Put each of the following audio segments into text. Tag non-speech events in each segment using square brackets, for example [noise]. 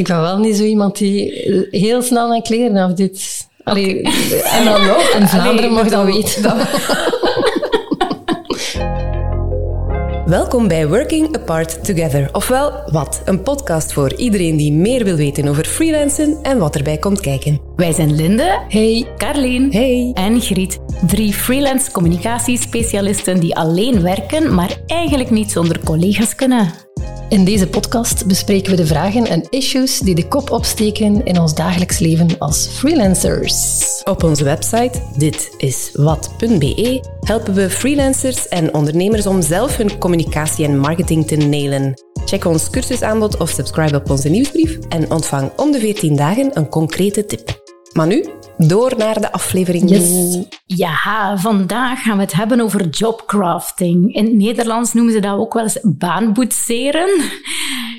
Ik ben wel niet zo iemand die heel snel mijn kleren afdoet. Allee, [laughs] En dan nog. En Vlaanderen mag dat weten. [laughs] Welkom bij Working Apart Together. Ofwel, wat? Een podcast voor iedereen die meer wil weten over freelancen en wat erbij komt kijken. Wij zijn Linde, hey, Carleen hey. en Griet. Drie freelance communicatiespecialisten die alleen werken, maar eigenlijk niet zonder collega's kunnen. In deze podcast bespreken we de vragen en issues die de kop opsteken in ons dagelijks leven als freelancers. Op onze website ditiswat.be helpen we freelancers en ondernemers om zelf hun communicatie en marketing te nailen. Check ons cursusaanbod of subscribe op onze nieuwsbrief en ontvang om de 14 dagen een concrete tip. Maar nu, door naar de aflevering. Yes. Ja, vandaag gaan we het hebben over jobcrafting. In het Nederlands noemen ze dat ook wel eens baanboetseren.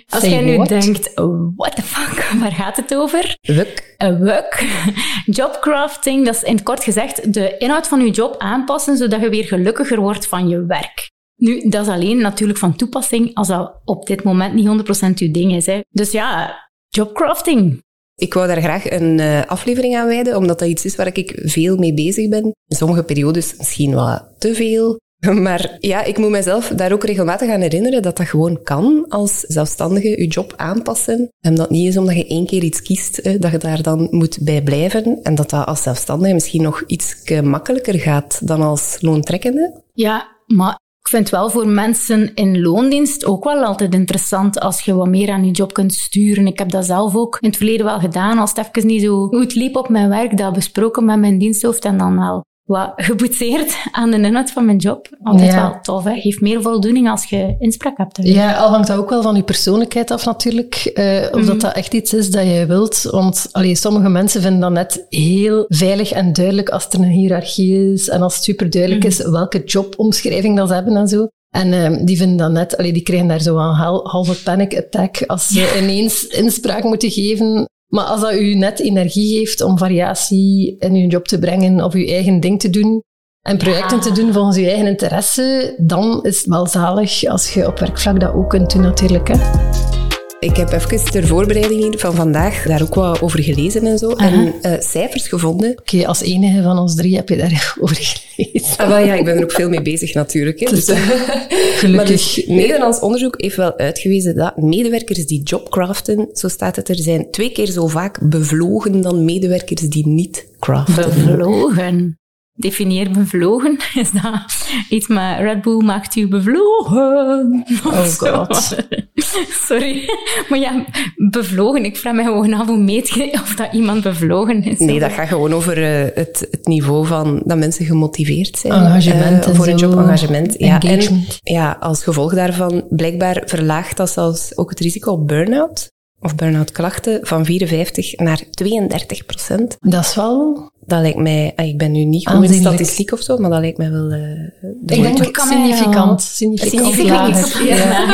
Als Say jij nu what? denkt, what the fuck, [laughs] waar gaat het over? Wuk. Een wuk. [laughs] Jobcrafting, dat is in het kort gezegd de inhoud van je job aanpassen, zodat je weer gelukkiger wordt van je werk. Nu, dat is alleen natuurlijk van toepassing als dat op dit moment niet 100% je ding is. Hè. Dus ja, jobcrafting. Ik wou daar graag een eh, aflevering aan wijden, omdat dat iets is waar ik veel mee bezig ben. In sommige periodes misschien wat te veel. [laughs] Maar ja, ik moet mezelf daar ook regelmatig aan herinneren dat dat gewoon kan als zelfstandige je job aanpassen. En dat niet is omdat je één keer iets kiest, dat je daar dan moet bij blijven. En dat dat als zelfstandige misschien nog iets makkelijker gaat dan als loontrekkende. Ja, maar vind wel voor mensen in loondienst ook wel altijd interessant als je wat meer aan je job kunt sturen. Ik heb dat zelf ook in het verleden wel gedaan. Als het even niet zo goed liep op mijn werk, dat besproken met mijn diensthoofd en dan wel wat geboetseerd aan de inhoud van mijn job. Altijd Ja. wel tof, hè. Geeft meer voldoening als je inspraak hebt. Ja, al hangt dat ook wel van je persoonlijkheid af natuurlijk. eh, of dat dat echt iets is dat je wilt. Want allee, sommige mensen vinden dat net heel veilig en duidelijk als er een hiërarchie is. En als het super duidelijk is welke jobomschrijving dat ze hebben en zo. En ehm, die vinden dat net, allee, die krijgen daar zo een hal- halve panic attack als ze ineens inspraak moeten geven. Maar als dat u net energie geeft om variatie in uw job te brengen of uw eigen ding te doen, en projecten Ja. te doen volgens je eigen interesse, dan is het wel zalig als je op werkvlak dat ook kunt doen natuurlijk. Hè. Ik heb even ter voorbereiding hier van vandaag daar ook wat over gelezen en zo. En eh, cijfers gevonden. Oké, als enige van ons drie heb je daarover [laughs] gelezen. Ah, wel, ja, ik ben er ook veel mee bezig natuurlijk. Hè. [laughs] Dus, Gelukkig. Maar dus, Nederlands onderzoek heeft wel uitgewezen dat medewerkers die jobcraften, zo staat het er, zijn twee keer zo vaak bevlogen dan medewerkers die niet craften. Bevlogen. Definieer bevlogen. [laughs] Is dat iets met Red Bull maakt u bevlogen? Oh god. [laughs] Sorry. Maar ja, bevlogen. Ik vraag me gewoon af hoe meet je of dat iemand bevlogen is. Nee, dat gaat gewoon over eh, het, het niveau van dat mensen gemotiveerd zijn. Engagement eh, voor een zo. job, engagement. Ja, en ja, als gevolg daarvan, blijkbaar verlaagt dat zelfs ook het risico op burn-out of burn-out klachten van 54 naar 32 procent. Dat is wel... Dat lijkt mij, ah, ik ben nu niet goed in statistiek of zo, maar dat lijkt mij wel. eh, de Ik denk moeite. kan mij significant. Significant. Ja.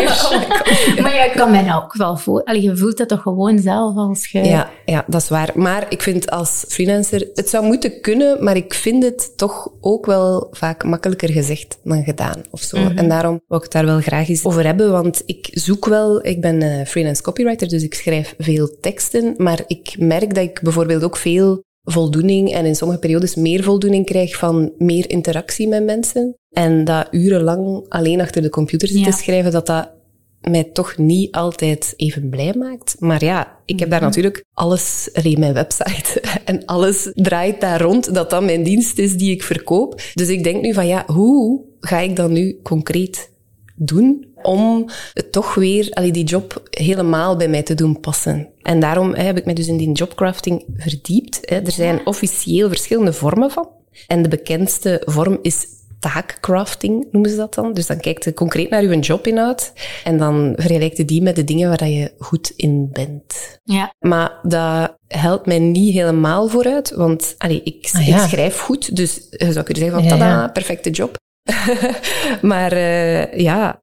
Maar ik kan mij nou ook wel voor. Allee, je voelt dat toch gewoon zelf als je... Ja, ja, dat is waar. Maar ik vind als freelancer, het zou moeten kunnen, maar ik vind het toch ook wel vaak makkelijker gezegd dan gedaan of zo. En daarom wil ik het daar wel graag eens over hebben, want ik zoek wel, ik ben eh, freelance copywriter, dus ik schrijf veel teksten, maar ik merk dat ik bijvoorbeeld ook veel voldoening en in sommige periodes meer voldoening krijg van meer interactie met mensen. En dat urenlang alleen achter de computer zitten Ja. schrijven, dat dat mij toch niet altijd even blij maakt. Maar ja, ik heb daar natuurlijk alles, alleen mijn website [laughs] en alles draait daar rond, dat dat mijn dienst is die ik verkoop. Dus ik denk nu van ja, hoe ga ik dat nu concreet doen om het toch weer, allee, die job helemaal bij mij te doen passen. En daarom hè, heb ik me dus in die jobcrafting verdiept. Hè. Er zijn officieel verschillende vormen van. En de bekendste vorm is taakcrafting, noemen ze dat dan. Dus dan kijkt je concreet naar je jobinhoud en dan vergelijkt je die met de dingen waar je goed in bent. Ja. Maar dat helpt mij niet helemaal vooruit, want allee, ik, Ah, ja. ik schrijf goed, dus je zou kunnen zeggen van, tada, perfecte job. [laughs] maar eh, ja,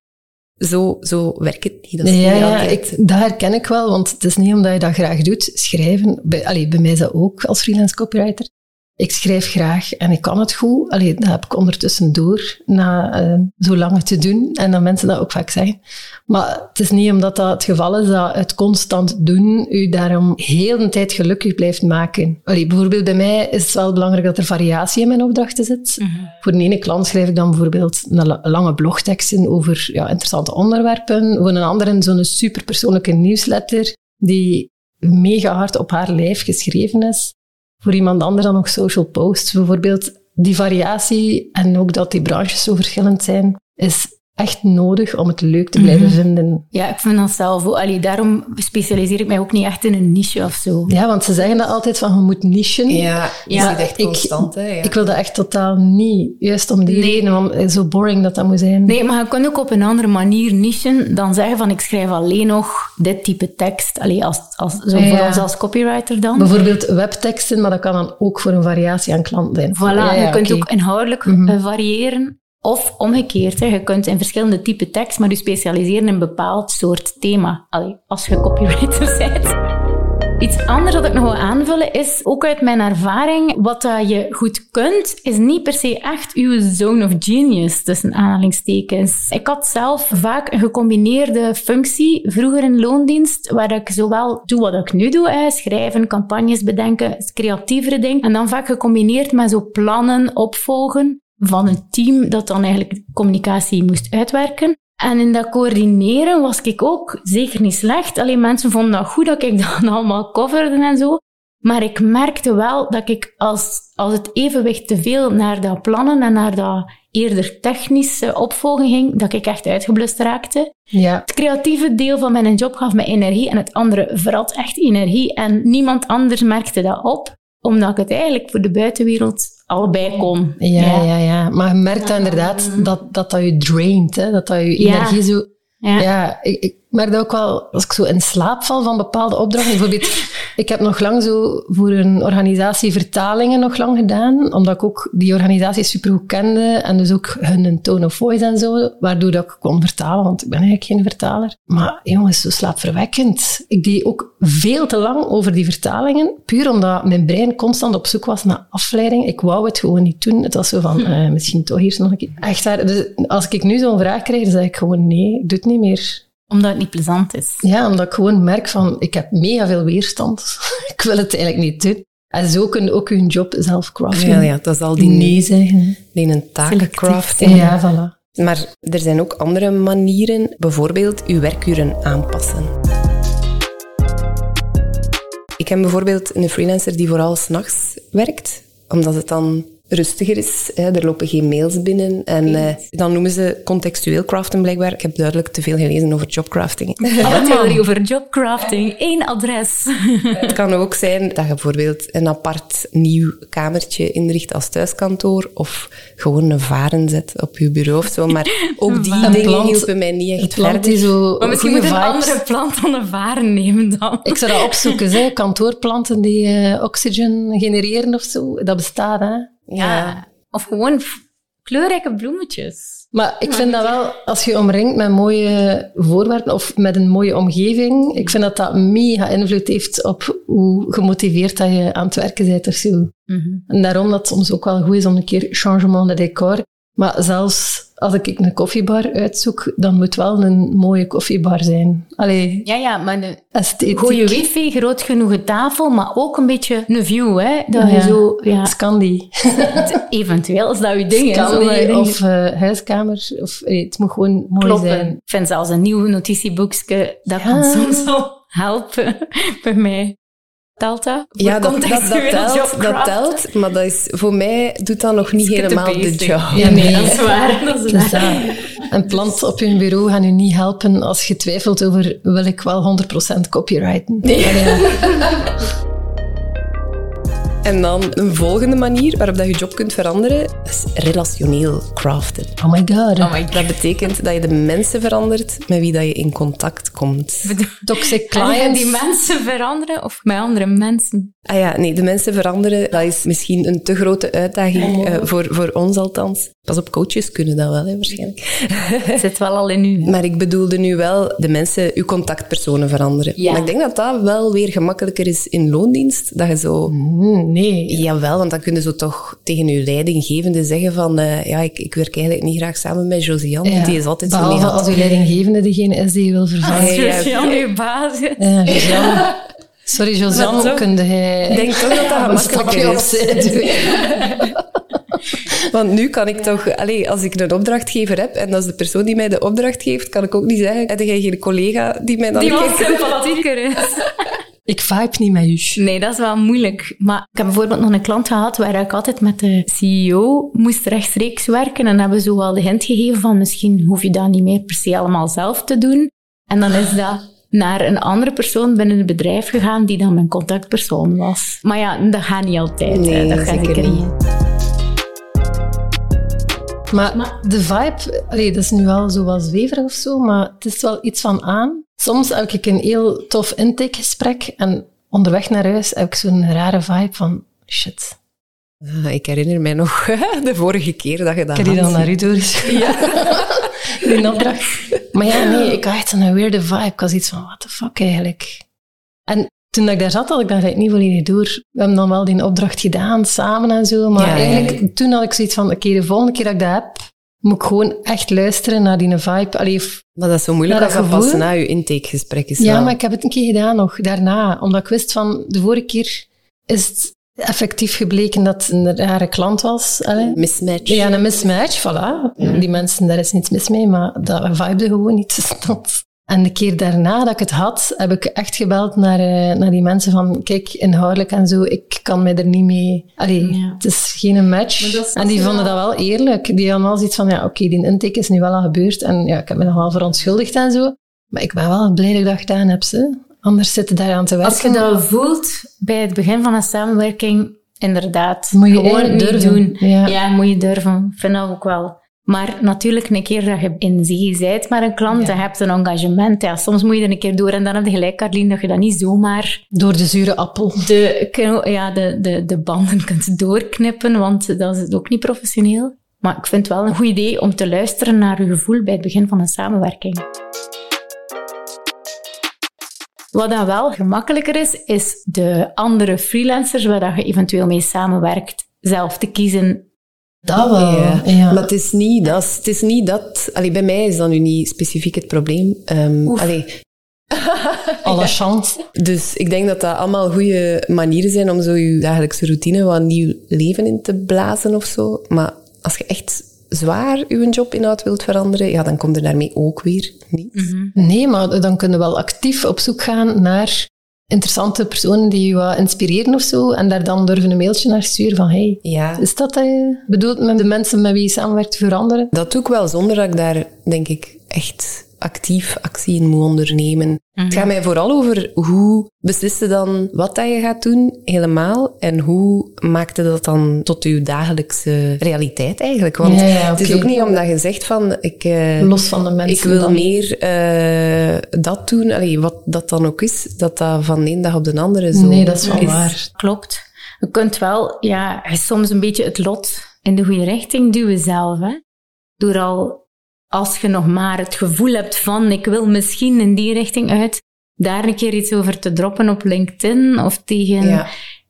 zo, zo werkt het niet. Ja, ik, dat herken ik wel, want het is niet omdat je dat graag doet, schrijven. Bij, allee, bij mij is dat ook als freelance copywriter. Ik schrijf graag en ik kan het goed. Allee, dat heb ik ondertussen door, na uh, zo lang te doen. En dat mensen dat ook vaak zeggen. Maar het is niet omdat dat het geval is dat het constant doen u daarom heel de tijd gelukkig blijft maken. Allee, bijvoorbeeld bij mij is het wel belangrijk dat er variatie in mijn opdrachten zit. Mm -hmm. Voor een ene klant schrijf ik dan bijvoorbeeld een lange blogteksten over ja, interessante onderwerpen. Voor een andere zo'n superpersoonlijke nieuwsletter die mega hard op haar lijf geschreven is voor iemand anders dan nog social posts. Bijvoorbeeld die variatie en ook dat die branches zo verschillend zijn, is echt nodig om het leuk te blijven mhm. vinden. Ja, ik vind dat zelf ook. Allee, daarom specialiseer ik mij ook niet echt in een niche of zo. Ja, want ze zeggen dat altijd van, je moet nichen. Ja, je ja, echt constant. Ik, hè, ja. ik wil dat echt totaal niet. Juist om die reden, want zo boring dat dat moet zijn. Nee, maar je kunt ook op een andere manier nichen dan zeggen van, ik schrijf alleen nog dit type tekst. Allee, als, als, zo voor ons als copywriter dan. Bijvoorbeeld webteksten, maar dat kan dan ook voor een variatie aan klanten zijn. Voilà, je kunt ook inhoudelijk mm variëren. Of omgekeerd, hè, je kunt in verschillende typen tekst, maar je specialiseren in een bepaald soort thema. Allee, als je copywriter [laughs] bent. Iets anders wat ik nog wil aanvullen is, ook uit mijn ervaring, wat dat je goed kunt, is niet per se echt uw zone of genius, tussen aanhalingstekens. Ik had zelf vaak een gecombineerde functie, vroeger in loondienst, waar ik zowel doe wat ik nu doe, schrijven, campagnes bedenken, creatievere dingen, en dan vaak gecombineerd met zo plannen, opvolgen van een team dat dan eigenlijk communicatie moest uitwerken. En in dat coördineren was ik ook zeker niet slecht. Alleen mensen vonden dat goed dat ik [laughs] dat allemaal coverde en zo. Maar ik merkte wel dat ik als, als het evenwicht te veel naar dat plannen en naar dat eerder technische opvolging ging, dat ik echt uitgeblust raakte. Ja. Het creatieve deel van mijn job gaf me energie en het andere vrat echt energie. En niemand anders merkte dat op, omdat ik het eigenlijk voor de buitenwereld allebei kon. Ja, ja, ja. Maar je merkt inderdaad dat dat, dat je draint, hè? dat dat je energie zo... Ja, ja ik, ik merk dat ook wel als ik zo in slaap val van bepaalde opdrachten. Bijvoorbeeld, ik heb nog lang zo voor een organisatie vertalingen nog lang gedaan, omdat ik ook die organisatie supergoed kende en dus ook hun tone of voice en zo, waardoor dat ik kon vertalen, want ik ben eigenlijk geen vertaler. Maar jongens, zo slaapverwekkend. Ik deed ook veel te lang over die vertalingen, puur omdat mijn brein constant op zoek was naar afleiding. Ik wou het gewoon niet doen. Het was zo van, uh, misschien toch hier nog een keer. Echt waar. Dus als ik nu zo'n vraag krijg, dan zeg ik gewoon nee, ik doe het niet meer omdat het niet plezant is. Ja, omdat ik gewoon merk van, ik heb mega veel weerstand. [laughs] ik wil het eigenlijk niet doen. En zo kun je ook je job zelf craften. Ja, ja, dat is al die nee zeggen. Die een takencrafting. Ja, voilà. Maar er zijn ook andere manieren, bijvoorbeeld uw werkuren aanpassen. Ik heb bijvoorbeeld een freelancer die vooral s'nachts werkt, omdat het dan rustiger is. Hè. Er lopen geen mails binnen. En uh, dan noemen ze contextueel craften blijkbaar. Ik heb duidelijk te veel gelezen over jobcrafting. [laughs] Alle theorie over jobcrafting. Eén adres. [laughs] Het kan ook zijn dat je bijvoorbeeld een apart nieuw kamertje inricht als thuiskantoor. Of gewoon een varen zet op je bureau of zo. Maar ook die een dingen plant, hielpen mij niet echt verder. Zo maar misschien moet een andere plant dan een varen nemen dan. Ik zou dat opzoeken. [laughs] Hè. Kantoorplanten die uh, oxygen genereren of zo. Dat bestaat, hè. Ja. Of gewoon kleurrijke bloemetjes. Maar ik vind dat wel, als je omringt met mooie voorwerpen of met een mooie omgeving, ik vind dat dat mega invloed heeft op hoe gemotiveerd dat je aan het werken bent of zo. Mhm. En daarom dat het soms ook wel goed is om een keer changement de decor. Maar zelfs als ik een koffiebar uitzoek, dan moet wel een mooie koffiebar zijn. Allee, ja, ja, maar een goede wifi, groot genoeg tafel, maar ook een beetje een view, hè. Dat je zo... Ja. Scandi. [laughs] Eventueel, is dat je ding, Scandi of uh, huiskamer. Of, het moet gewoon mooi zijn. Ik vind zelfs een nieuw notitieboekje, dat kan soms al helpen [laughs] bij mij. Telt dat? Ja, dat, dat, dat, telt, dat telt, maar dat is, voor mij doet dat nog niet helemaal de job. Ja, nee, dat is waar. Dat is waar. Een plant op je bureau gaat u niet helpen als je twijfelt over wil ik wel 100% copyrighten. Nee. Ja. [laughs] En dan een volgende manier waarop dat je job kunt veranderen, is relationeel craften. Oh my god. Oh my god. Dat betekent dat je de mensen verandert met wie dat je in contact komt. Toxic clients. die mensen veranderen of met andere mensen? Ah ja, nee, de mensen veranderen, dat is misschien een te grote uitdaging, oh. uh, voor, voor ons althans. Pas op, coaches kunnen dat wel, hè, waarschijnlijk. Het zit wel al in u. [laughs] Maar ik bedoelde nu wel de mensen, uw contactpersonen veranderen. Ja. Maar ik denk dat dat wel weer gemakkelijker is in loondienst, dat je zo... Mm Nee. Jawel, want dan kunnen ze toch tegen uw leidinggevende zeggen van uh, ja, ik, ik werk eigenlijk niet graag samen met Josiane, ja. die is altijd Behalve zo negatief. als uw leidinggevende degene is die je wil vervangen. Als Josiane uw baas. Ja, Josiane. Sorry, Josiane, kunde hij... Ik denk toch dat dat gemakkelijker is. [laughs] Want nu kan ik toch, allez, als ik een opdrachtgever heb en dat is de persoon die mij de opdracht geeft, kan ik ook niet zeggen: heb jij geen collega die mij dan die wat sympathieker [laughs] is. Ik vibe niet met u. Nee, dat is wel moeilijk. Maar ik heb bijvoorbeeld nog een klant gehad waar ik altijd met de CEO moest rechtstreeks werken. En hebben zo wel de hint gegeven van misschien hoef je dat niet meer per se allemaal zelf te doen. En dan is dat naar een andere persoon binnen het bedrijf gegaan die dan mijn contactpersoon was. Maar ja, dat gaat niet altijd. Nee, dat gaat zeker niet. Maar, maar, de vibe, allee, dat is nu wel zo wat zweverig of zo, maar het is wel iets van aan. Soms heb ik een heel tof intakegesprek en onderweg naar huis heb ik zo'n rare vibe van shit. Ah, ik herinner mij nog [laughs] de vorige keer dat je dat Ik heb die dan naar u doorgeschreven. Ja. [laughs] die opdracht. Maar ja, nee, ik had echt een weirde vibe. Ik was iets van, what the fuck eigenlijk? En toen ik daar zat, had ik dat eigenlijk niet volledig door. We hebben dan wel die opdracht gedaan, samen en zo. Maar Ja, eigenlijk, toen had ik zoiets van, oké, de volgende keer dat ik dat heb, moet ik gewoon echt luisteren naar die vibe. Allee, Maar dat is zo moeilijk als dat dat pas na je intakegesprek is. ja, maar ik heb het een keer gedaan nog, daarna. Omdat ik wist van, de vorige keer is het effectief gebleken dat het een rare klant was. Allee. Mismatch. Ja, een mismatch, voilà. Die mensen, daar is niets mis mee, maar dat vibede gewoon niet [laughs] tussen ons. En de keer daarna dat ik het had, heb ik echt gebeld naar, eh, naar die mensen van, kijk, inhoudelijk en zo, ik kan mij er niet mee... Allee, Ja. het is geen match. Is- en die vonden dat wel- eerlijk. Die hadden wel zoiets van, ja, oké, die intake is nu wel al gebeurd en ja, ik heb me nog wel verontschuldigd en zo. Maar ik ben wel blij dat ik dat gedaan heb, ze. Anders zitten daar aan te werken. Als je dat voelt bij het begin van een samenwerking, inderdaad. Moet je gewoon durven. doen. Ja. moet je durven. Ik vind dat ook wel. Maar natuurlijk, een keer dat je in zee bent met een klant, dan heb je een engagement. Ja, soms moet je er een keer door. En dan heb je gelijk, Carlien, dat je dat niet zomaar Door de zure appel. de, ja, de, de, de banden [laughs] kunt doorknippen, want dat is ook niet professioneel. Maar ik vind het wel een goed idee om te luisteren naar je gevoel bij het begin van een samenwerking. Wat dan wel gemakkelijker is, is de andere freelancers waar dat je eventueel mee samenwerkt, zelf te kiezen. Dat wel, Ja, ja. Maar het is niet dat. Het is niet dat allee, bij mij is dat nu niet specifiek het probleem. Ehm, allee, [laughs] Alle chance. dus ik denk dat dat allemaal goede manieren zijn om zo je dagelijkse routine wat nieuw leven in te blazen of zo. Maar als je echt zwaar je jobinhoud wilt veranderen, ja, dan komt er daarmee ook weer niet. Nee, maar dan kunnen we wel actief op zoek gaan naar interessante personen die je wat inspireren of zo. En daar dan durven een mailtje naar sturen van hey, Ja, is dat dat je bedoelt met de mensen met wie je samenwerkt veranderen? dat doe ik wel zonder dat ik daar, denk ik, echt actief actie in moet ondernemen. Het gaat mij vooral over hoe beslist je dan wat dat je gaat doen, helemaal, en hoe maakte dat dan tot je dagelijkse realiteit eigenlijk. Want Ja, ja, het is ook niet omdat je zegt van, ik... eh, Los van de mensen ik wil dan. meer eh, dat doen, Allee, wat dat dan ook is, dat dat van de een dag op de andere zo Nee, dat is wel waar. Klopt. Je kunt wel ja, soms een beetje het lot in de goede richting duwen zelf. Hè? Door al, als je nog maar het gevoel hebt van ik wil misschien in die richting uit, daar een keer iets over te droppen op LinkedIn of tegen Ja.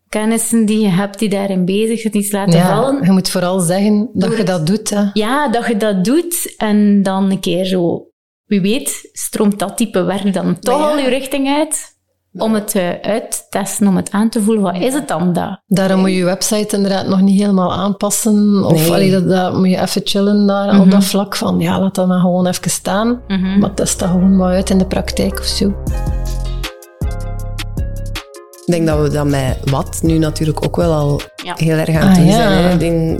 kennissen die je hebt die daarin bezig zijn, iets laten Ja, vallen. je moet vooral zeggen dat je dat doet. Hè. Ja, dat je dat doet en dan een keer zo, wie weet, stroomt dat type werk dan toch ja. al je richting uit. Om het eh, uit te testen, om het aan te voelen. Wat is het dan dat? Daarom moet je je website inderdaad nog niet helemaal aanpassen. Of Nee. allee, dat, dat moet je even chillen daar op dat vlak van ja, laat dat maar gewoon even staan. Maar test dat gewoon maar uit in de praktijk of zo. Ik denk dat we dat met wat nu natuurlijk ook wel al Ja. heel erg aan Ah, het doen ja. zijn. Hè? In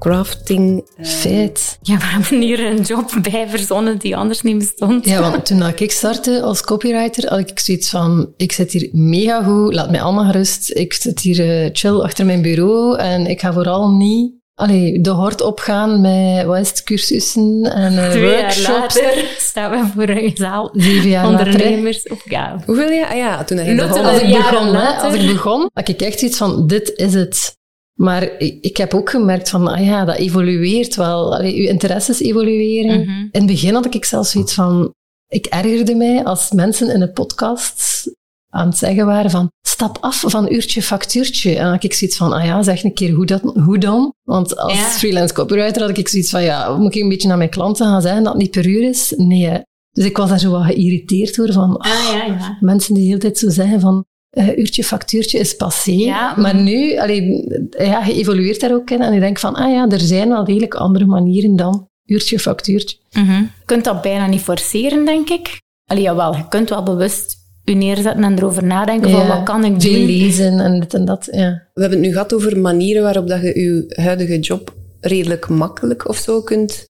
jobcrafting. Feit. Ja, we hebben [laughs] hier een job bij verzonnen die anders niet bestond. Ja, want toen ik startte als copywriter, had ik zoiets van, ik zit hier mega goed, laat mij allemaal gerust. Ik zit hier eh, chill achter mijn bureau en ik ga vooral niet allee, de hort opgaan met, wat is het, cursussen en eh, Twee jaar workshops. later staan we voor een zaal Zeven jaar later, hè. ondernemers. Of, ja. Hoeveel jaar? Ah ja, toen begon. als ik begon, later. als ik begon, had ik echt iets van, dit is het. Maar ik, heb ook gemerkt van, ah ja, dat evolueert wel. Allee, uw interesses evolueren. Mhm. In het begin had ik zelfs zoiets van, ik ergerde mij als mensen in een podcast aan het zeggen waren van stap af van uurtje factuurtje. En dan had ik zoiets van, ah ja, zeg een keer hoe, dat, hoe dan? Want als Ja. freelance copywriter had ik zoiets van, ja, moet ik een beetje naar mijn klanten gaan zeggen dat het niet per uur is? Nee. Dus ik was daar zo wat geïrriteerd door van, ah, Ah, ja, ja. mensen die de hele tijd zo zeggen van eh, uurtje factuurtje is passé. Ja, maar mm. nu, allee, ja, je evolueert daar ook in en je denkt van, ah ja, er zijn wel degelijk andere manieren dan uurtje factuurtje. Mhm. Je kunt dat bijna niet forceren, denk ik. Allee, jawel, je kunt wel bewust je neerzetten en erover nadenken van wat kan ik Veel doen. lezen en dit en dat, ja. We hebben het nu gehad over manieren waarop dat je je huidige job redelijk makkelijk of zo kunt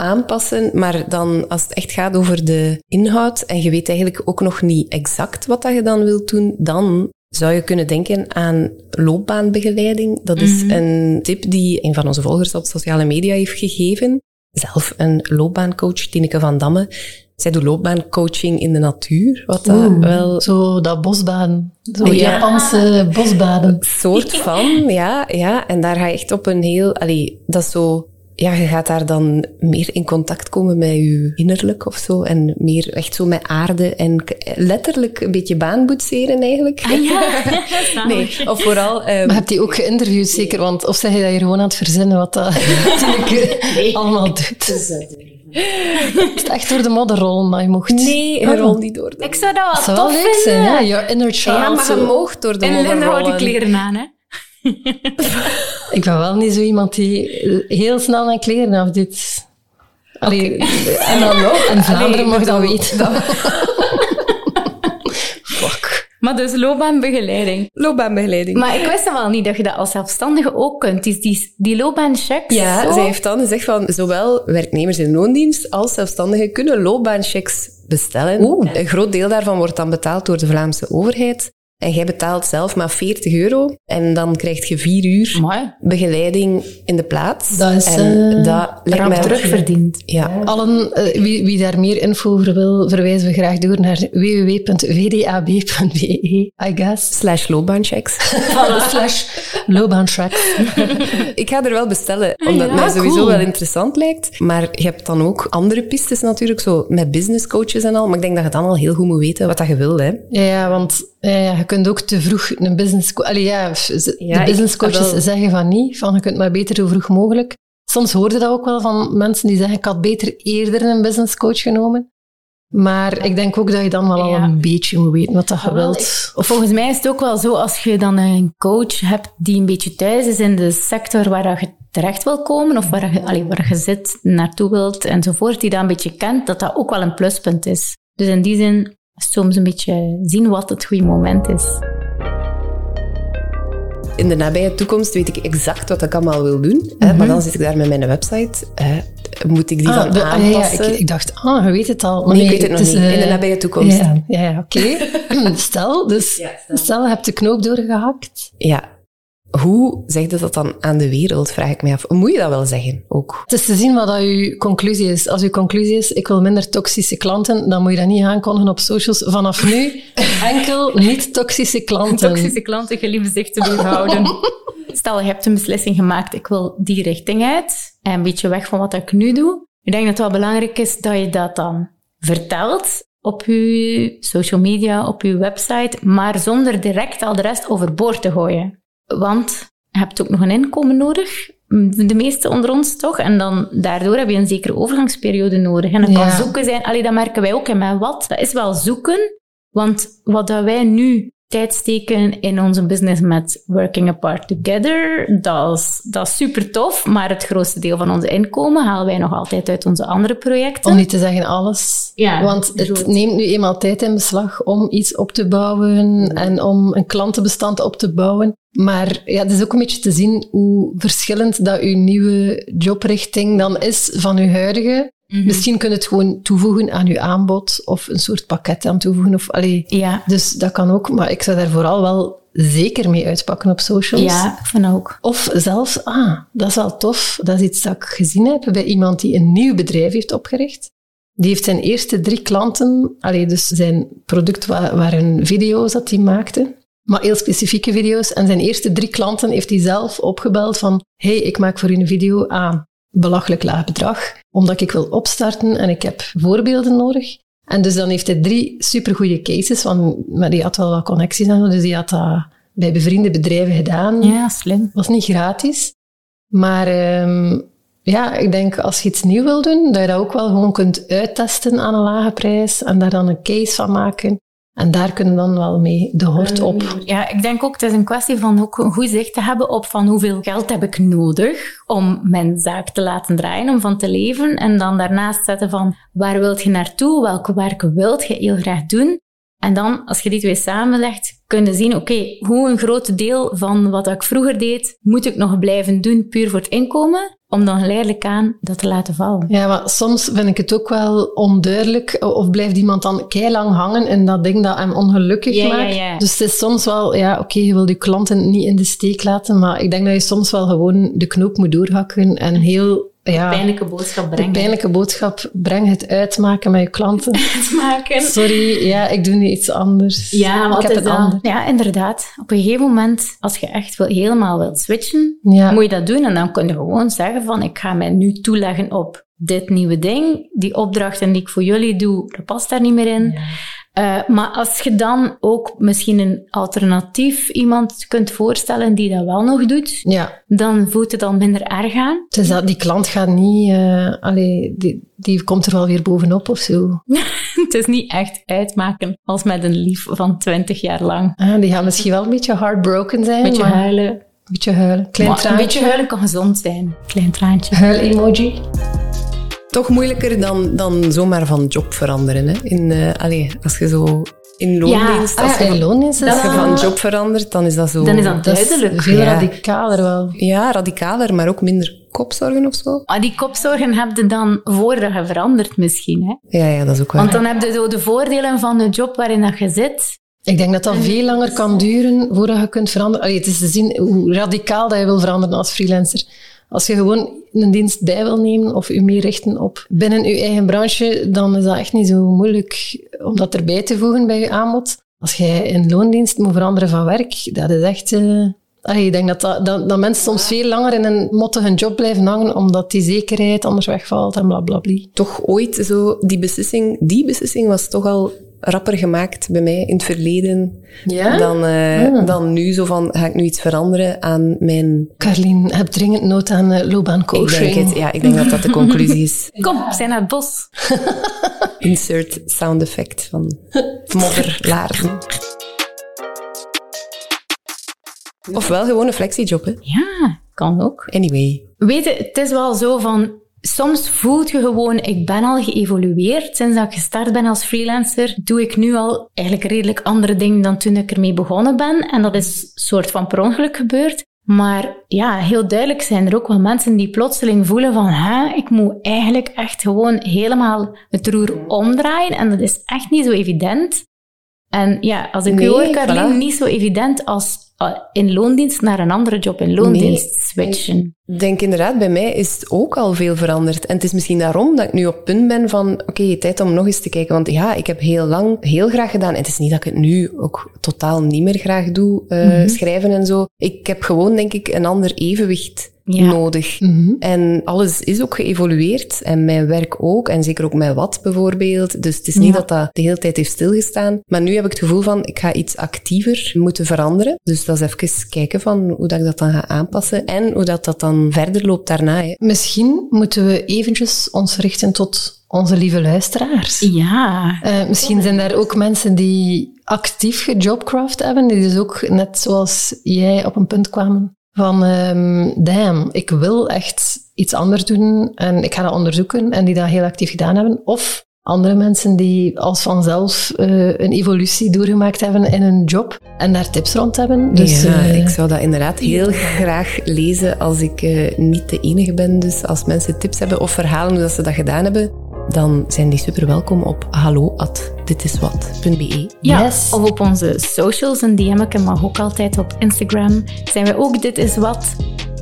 aanpassen. Maar dan als het echt gaat over de inhoud en je weet eigenlijk ook nog niet exact wat dat je dan wilt doen, dan zou je kunnen denken aan loopbaanbegeleiding. Dat is een tip die een van onze volgers op sociale media heeft gegeven. Zelf een loopbaancoach, Tineke van Damme. Zij doet loopbaancoaching in de natuur, wat dat Oeh, wel Zo dat bosbaden. Zo Ja. Japanse bosbaden. soort van, [laughs] ja, ja. En daar ga je echt op een heel, allee, dat is zo, ja, je gaat daar dan meer in contact komen met je innerlijk of zo. En meer echt zo met aarde en letterlijk een beetje baanboetseren eigenlijk. Ah ja, [laughs] Nee, of vooral, ehm, Maar heb je ook geïnterviewd zeker? Want, of zeg je dat je gewoon aan het verzinnen wat dat [laughs] Tineke allemaal doet? Het is echt door de modderrol dat je mocht. nee, Ah. rol niet door. de- Ik zou dat wel Dat zou tof wel leuk vinden. zijn, ja. Your inner child. ja, maar je mag door de En modder Linda houdt die rollen. kleren aan, hè. [laughs] Ik ben wel niet zo iemand die heel snel mijn kleren afdoet. Allee, en dan nog. In Vlaanderen mag dat weten. [laughs] Fuck. Maar dus loopbaanbegeleiding. Loopbaanbegeleiding. Maar ik wist wel niet dat je dat als zelfstandige ook kunt. Die, die, die loopbaanchecks. Ja, zo. zij heeft dan gezegd van zowel werknemers in loondienst als zelfstandigen kunnen loopbaanchecks bestellen. Oeh. Een groot deel daarvan wordt dan betaald door de Vlaamse overheid. En jij betaalt zelf maar 40 euro. En dan krijg je vier uur Mooi. begeleiding in de plaats. Dat is, en eh, dat lijkt mij terugverdiend. Ja. Allen, eh, wie, wie daar meer info over wil, verwijzen we graag door naar www.vdab.be, I guess. Slash loopbaanchecks. [laughs] slash. Ik ga er wel bestellen, omdat ja. het mij Ah, sowieso cool. wel interessant lijkt. Maar je hebt dan ook andere pistes natuurlijk, zo met business coaches en al. Maar ik denk dat je dan al heel goed moet weten wat dat je wil. Hè. Ja, ja, want ja, ja, je kunt ook te vroeg een business... Allee, ja, de Ja, business coaches wel. zeggen van niet, van je kunt maar beter zo vroeg mogelijk. Soms hoorde dat ook wel van mensen die zeggen ik had beter eerder een business coach genomen. Maar ik denk ook dat je dan wel al Ja. een beetje moet weten wat dat je Ah, wilt. Volgens mij is het ook wel zo, als je dan een coach hebt die een beetje thuis is in de sector waar je terecht wil komen, of waar je, allee, waar je zit, naartoe wilt, enzovoort, die dat een beetje kent, dat dat ook wel een pluspunt is. Dus in die zin, soms een beetje zien wat het goede moment is. In de nabije toekomst weet ik exact wat ik allemaal wil doen. hè, maar dan zit ik daar met mijn website. hè. Moet ik die Mhm. Ah, dan de- ah, ja, ja, aanpassen? ik, ik dacht, ah, je weet het al. Maar Nee, ik weet het nog niet. eh, In de nabije toekomst. Ja, ja, ja, oké. [laughs] [clears throat] stel, dus stel. je hebt de knoop doorgehakt. Ja. Hoe zeg je dat dan aan de wereld, vraag ik me af. Moet je dat wel zeggen, ook? Het is te zien wat dat uw conclusie is. Als uw conclusie is, ik wil minder toxische klanten, dan moet je dat niet aankondigen op socials. Vanaf nu [laughs] enkel niet-toxische klanten. Toxische klanten geliefd zich te doorhouden. [laughs] Stel, je hebt een beslissing gemaakt, ik wil die richting uit, en een beetje weg van wat ik nu doe. Ik denk dat het wel belangrijk is dat je dat dan vertelt op je social media, op je website, maar zonder direct al de rest overboord te gooien. Want je hebt ook nog een inkomen nodig, de meeste onder ons toch, en dan daardoor heb je een zekere overgangsperiode nodig. En dat kan zoeken zijn, allee, dat merken wij ook in mijn wat, dat is wel zoeken, want wat dat wij nu tijd steken in onze business met Working Apart Together, dat is, dat is super tof, maar het grootste deel van onze inkomen halen wij nog altijd uit onze andere projecten. Om niet te zeggen alles. Ja, Want het groot. neemt nu eenmaal tijd in beslag om iets op te bouwen en om een klantenbestand op te bouwen. Maar ja, het is ook een beetje te zien hoe verschillend dat uw nieuwe jobrichting dan is van uw huidige. Mhm. Misschien kun je het gewoon toevoegen aan uw aanbod of een soort pakket aan toevoegen. Of, allee, Ja, Dus dat kan ook, maar ik zou daar vooral wel zeker mee uitpakken op socials. ja, vind ook. Of zelfs, ah, dat is wel tof, dat is iets dat ik gezien heb bij iemand die een nieuw bedrijf heeft opgericht. Die heeft zijn eerste drie klanten, allee, dus zijn product wa- waren video's dat hij maakte, maar heel specifieke video's. En zijn eerste drie klanten heeft hij zelf opgebeld van hey, ik maak voor u een video aan belachelijk laag bedrag, omdat ik wil opstarten en ik heb voorbeelden nodig. En dus dan heeft hij drie supergoeie cases, want maar die had wel wat connecties en dus die had dat bij bevriende bedrijven gedaan. Ja, slim. was niet gratis. Maar ehm, ja, ik denk als je iets nieuw wil doen, dat je dat ook wel gewoon kunt uittesten aan een lage prijs en daar dan een case van maken. En daar kunnen we dan wel mee de hort op. Ja, ik denk ook, het is een kwestie van ook een goed zicht te hebben op van hoeveel geld heb ik nodig om mijn zaak te laten draaien, om van te leven. En dan daarnaast zetten van waar wilt je naartoe, welk werk wilt je heel graag doen. En dan, als je die twee samenlegt, kun je zien, oké, hoe een groot deel van wat ik vroeger deed, moet ik nog blijven doen puur voor het inkomen, om dan geleidelijk aan dat te laten vallen. Ja, maar soms vind ik het ook wel onduidelijk, of blijft iemand dan lang hangen in dat ding dat hem ongelukkig Ja, ja, maakt. ja. Dus het is soms wel, ja, oké, je wil je klanten niet in de steek laten, maar ik denk dat je soms wel gewoon de knoop moet doorhakken en heel, ja, Pijnlijke boodschap de brengen. pijnlijke boodschap, breng het uitmaken met je klanten. [laughs] maken. Sorry, ja, ik doe nu iets anders. Ja, wat ik heb is anders. Ja, inderdaad. Op een gegeven moment, als je echt wil, helemaal wilt switchen, Ja. moet je dat doen. En dan kun je gewoon zeggen van, ik ga mij nu toeleggen op dit nieuwe ding. Die opdrachten die ik voor jullie doe, dat past daar niet meer in. Eh, maar als je dan ook misschien een alternatief iemand kunt voorstellen die dat wel nog doet, Ja, dan voelt het dan minder erg aan. is dat die klant gaat niet, eh allee, die, die komt er wel weer bovenop of zo. [laughs] het is niet echt uitmaken als met een lief van 20 jaar lang. Ah, die gaat misschien wel een beetje heartbroken zijn, Beetje maar huilen. een beetje huilen. Klein Maar een beetje huilen kan gezond zijn. Klein traantje. Huil-emoji. Toch moeilijker dan, dan zomaar van job veranderen. Hè? In, eh, allee, als je zo in loondienst, Ah, als, je, in loondienst is als je dat- van job verandert, dan is dat zo... Dan is dat dat is duidelijk. veel Ja. radicaler wel. Ja, radicaler, maar ook minder kopzorgen of zo. Maar die kopzorgen heb je dan voordat je verandert misschien. Hè? Ja, ja, dat is ook waar. Want dan heb je zo de voordelen van de job waarin dat je zit. Ik denk dat dat veel langer kan duren voordat je kunt veranderen. Allee, het is te zien hoe radicaal dat je wil veranderen als freelancer. Als je gewoon een dienst bij wil nemen of je meer richten op binnen je eigen branche, dan is dat echt niet zo moeilijk om dat erbij te voegen bij je aanbod. Als jij in loondienst moet veranderen van werk, dat is echt... eh, allee, ik denk dat, dat, mensen soms veel langer in een mottige job blijven hangen, omdat die zekerheid anders wegvalt en blablabla. Toch ooit zo, die beslissing, die beslissing was toch al rapper gemaakt bij mij in het verleden Ja? dan, eh, Ah. dan nu. Zo van, ga ik nu iets veranderen aan mijn... Carlien, je hebt dringend nood aan uh, Ik loopbaancoaching. denk, het, ja, ik denk dat dat de conclusie is. [laughs] Kom, we zijn naar het bos. [laughs] Insert sound effect van modderlaarzen. Ofwel gewoon een flexiejob, hè. Ja, kan ook. Anyway. Weet je, het is wel zo van... Soms voelt je gewoon, ik ben al geëvolueerd. Sinds dat ik gestart ben als freelancer, doe ik nu al eigenlijk redelijk andere dingen dan toen ik ermee begonnen ben. En dat is een soort van per ongeluk gebeurd. Maar ja, heel duidelijk zijn er ook wel mensen die plotseling voelen van, hè, ik moet eigenlijk echt gewoon helemaal het roer omdraaien. En dat is echt niet zo evident. En ja, als ik Nee, u hoor, voilà. niet zo evident als in loondienst naar een andere job in loondienst Nee. switchen. Ik denk inderdaad, bij mij is het ook al veel veranderd. En het is misschien daarom dat ik nu op het punt ben van, oké, tijd om nog eens te kijken. Want ja, ik heb heel lang heel graag gedaan. En het is niet dat ik het nu ook totaal niet meer graag doe, eh, schrijven en zo. Ik heb gewoon, denk ik, een ander evenwicht Ja. nodig. En alles is ook geëvolueerd. En mijn werk ook. En zeker ook mijn wat bijvoorbeeld. Dus het is niet Ja. dat dat de hele tijd heeft stilgestaan. Maar nu heb ik het gevoel van, ik ga iets actiever moeten veranderen. Dus dat is even kijken van hoe dat ik dat dan ga aanpassen. En hoe dat, dat dan verder loopt daarna. Hè. Misschien moeten we eventjes ons richten tot onze lieve luisteraars. Ja. Eh, misschien zijn er ook mensen die actief gejobcraft hebben, die dus ook net zoals jij op een punt kwamen van ehm damn, ik wil echt iets anders doen en ik ga dat onderzoeken en die dat heel actief gedaan hebben. Of andere mensen die als vanzelf eh, een evolutie doorgemaakt hebben in hun job en daar tips rond hebben. Dus ja, eh, ik zou dat inderdaad heel [laughs] graag lezen als ik eh, niet de enige ben. Dus als mensen tips hebben of verhalen hoe dat ze dat gedaan hebben, dan zijn die super welkom op hallo@ditiswat.be. Ja, Yes. of op onze socials, een DM ik mag ook altijd op Instagram. Zijn we ook Dit Is Wat.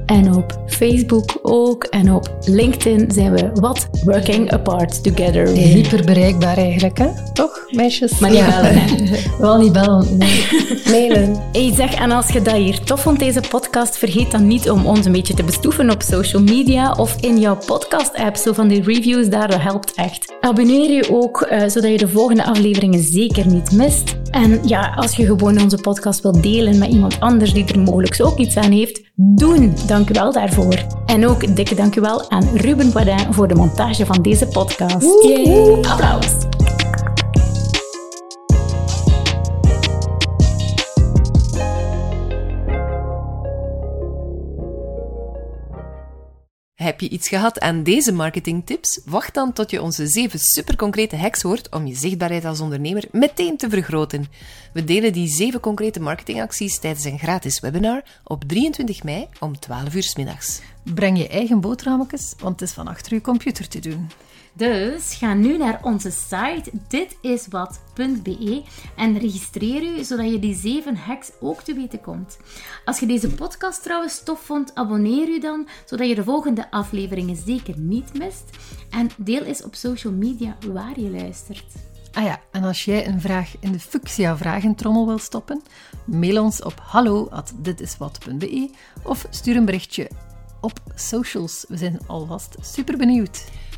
En op Facebook ook. En op LinkedIn zijn we What Working Apart Together. hyper bereikbaar eigenlijk, hè? Toch, meisjes? Maar niet Ja. bellen. [laughs] Wel niet bellen. nee. [laughs] Mailen. Hey, Zeg, en als je dat hier tof vond, deze podcast, vergeet dan niet om ons een beetje te bestoeven op social media of in jouw podcast-app. Zo van die reviews daar, dat helpt echt. Abonneer je ook, uh, zodat je de volgende afleveringen zeker niet mist. En ja, als je gewoon onze podcast wilt delen met iemand anders die er mogelijk ook iets aan heeft, doen. Dank u wel daarvoor. En ook dikke dank u wel aan Ruben Poidin voor de montage van deze podcast. Yay! Applaus! Heb je iets gehad aan deze marketingtips? Wacht dan tot je onze zeven superconcrete hacks hoort om je zichtbaarheid als ondernemer meteen te vergroten. We delen die zeven concrete marketingacties tijdens een gratis webinar op 23 mei om 12 uur s middags. Breng je eigen boterhammetjes, want het is van achter je computer te doen. Dus ga nu naar onze site ditiswat.be en registreer u zodat je die zeven hacks ook te weten komt. Als je deze podcast trouwens tof vond, abonneer u dan zodat je de volgende afleveringen zeker niet mist. En deel eens op social media waar je luistert. Ah ja, en als jij een vraag in de Fuchsia vragentrommel wil stoppen, mail ons op hallo@ditiswat.be of stuur een berichtje op socials. We zijn alvast super benieuwd.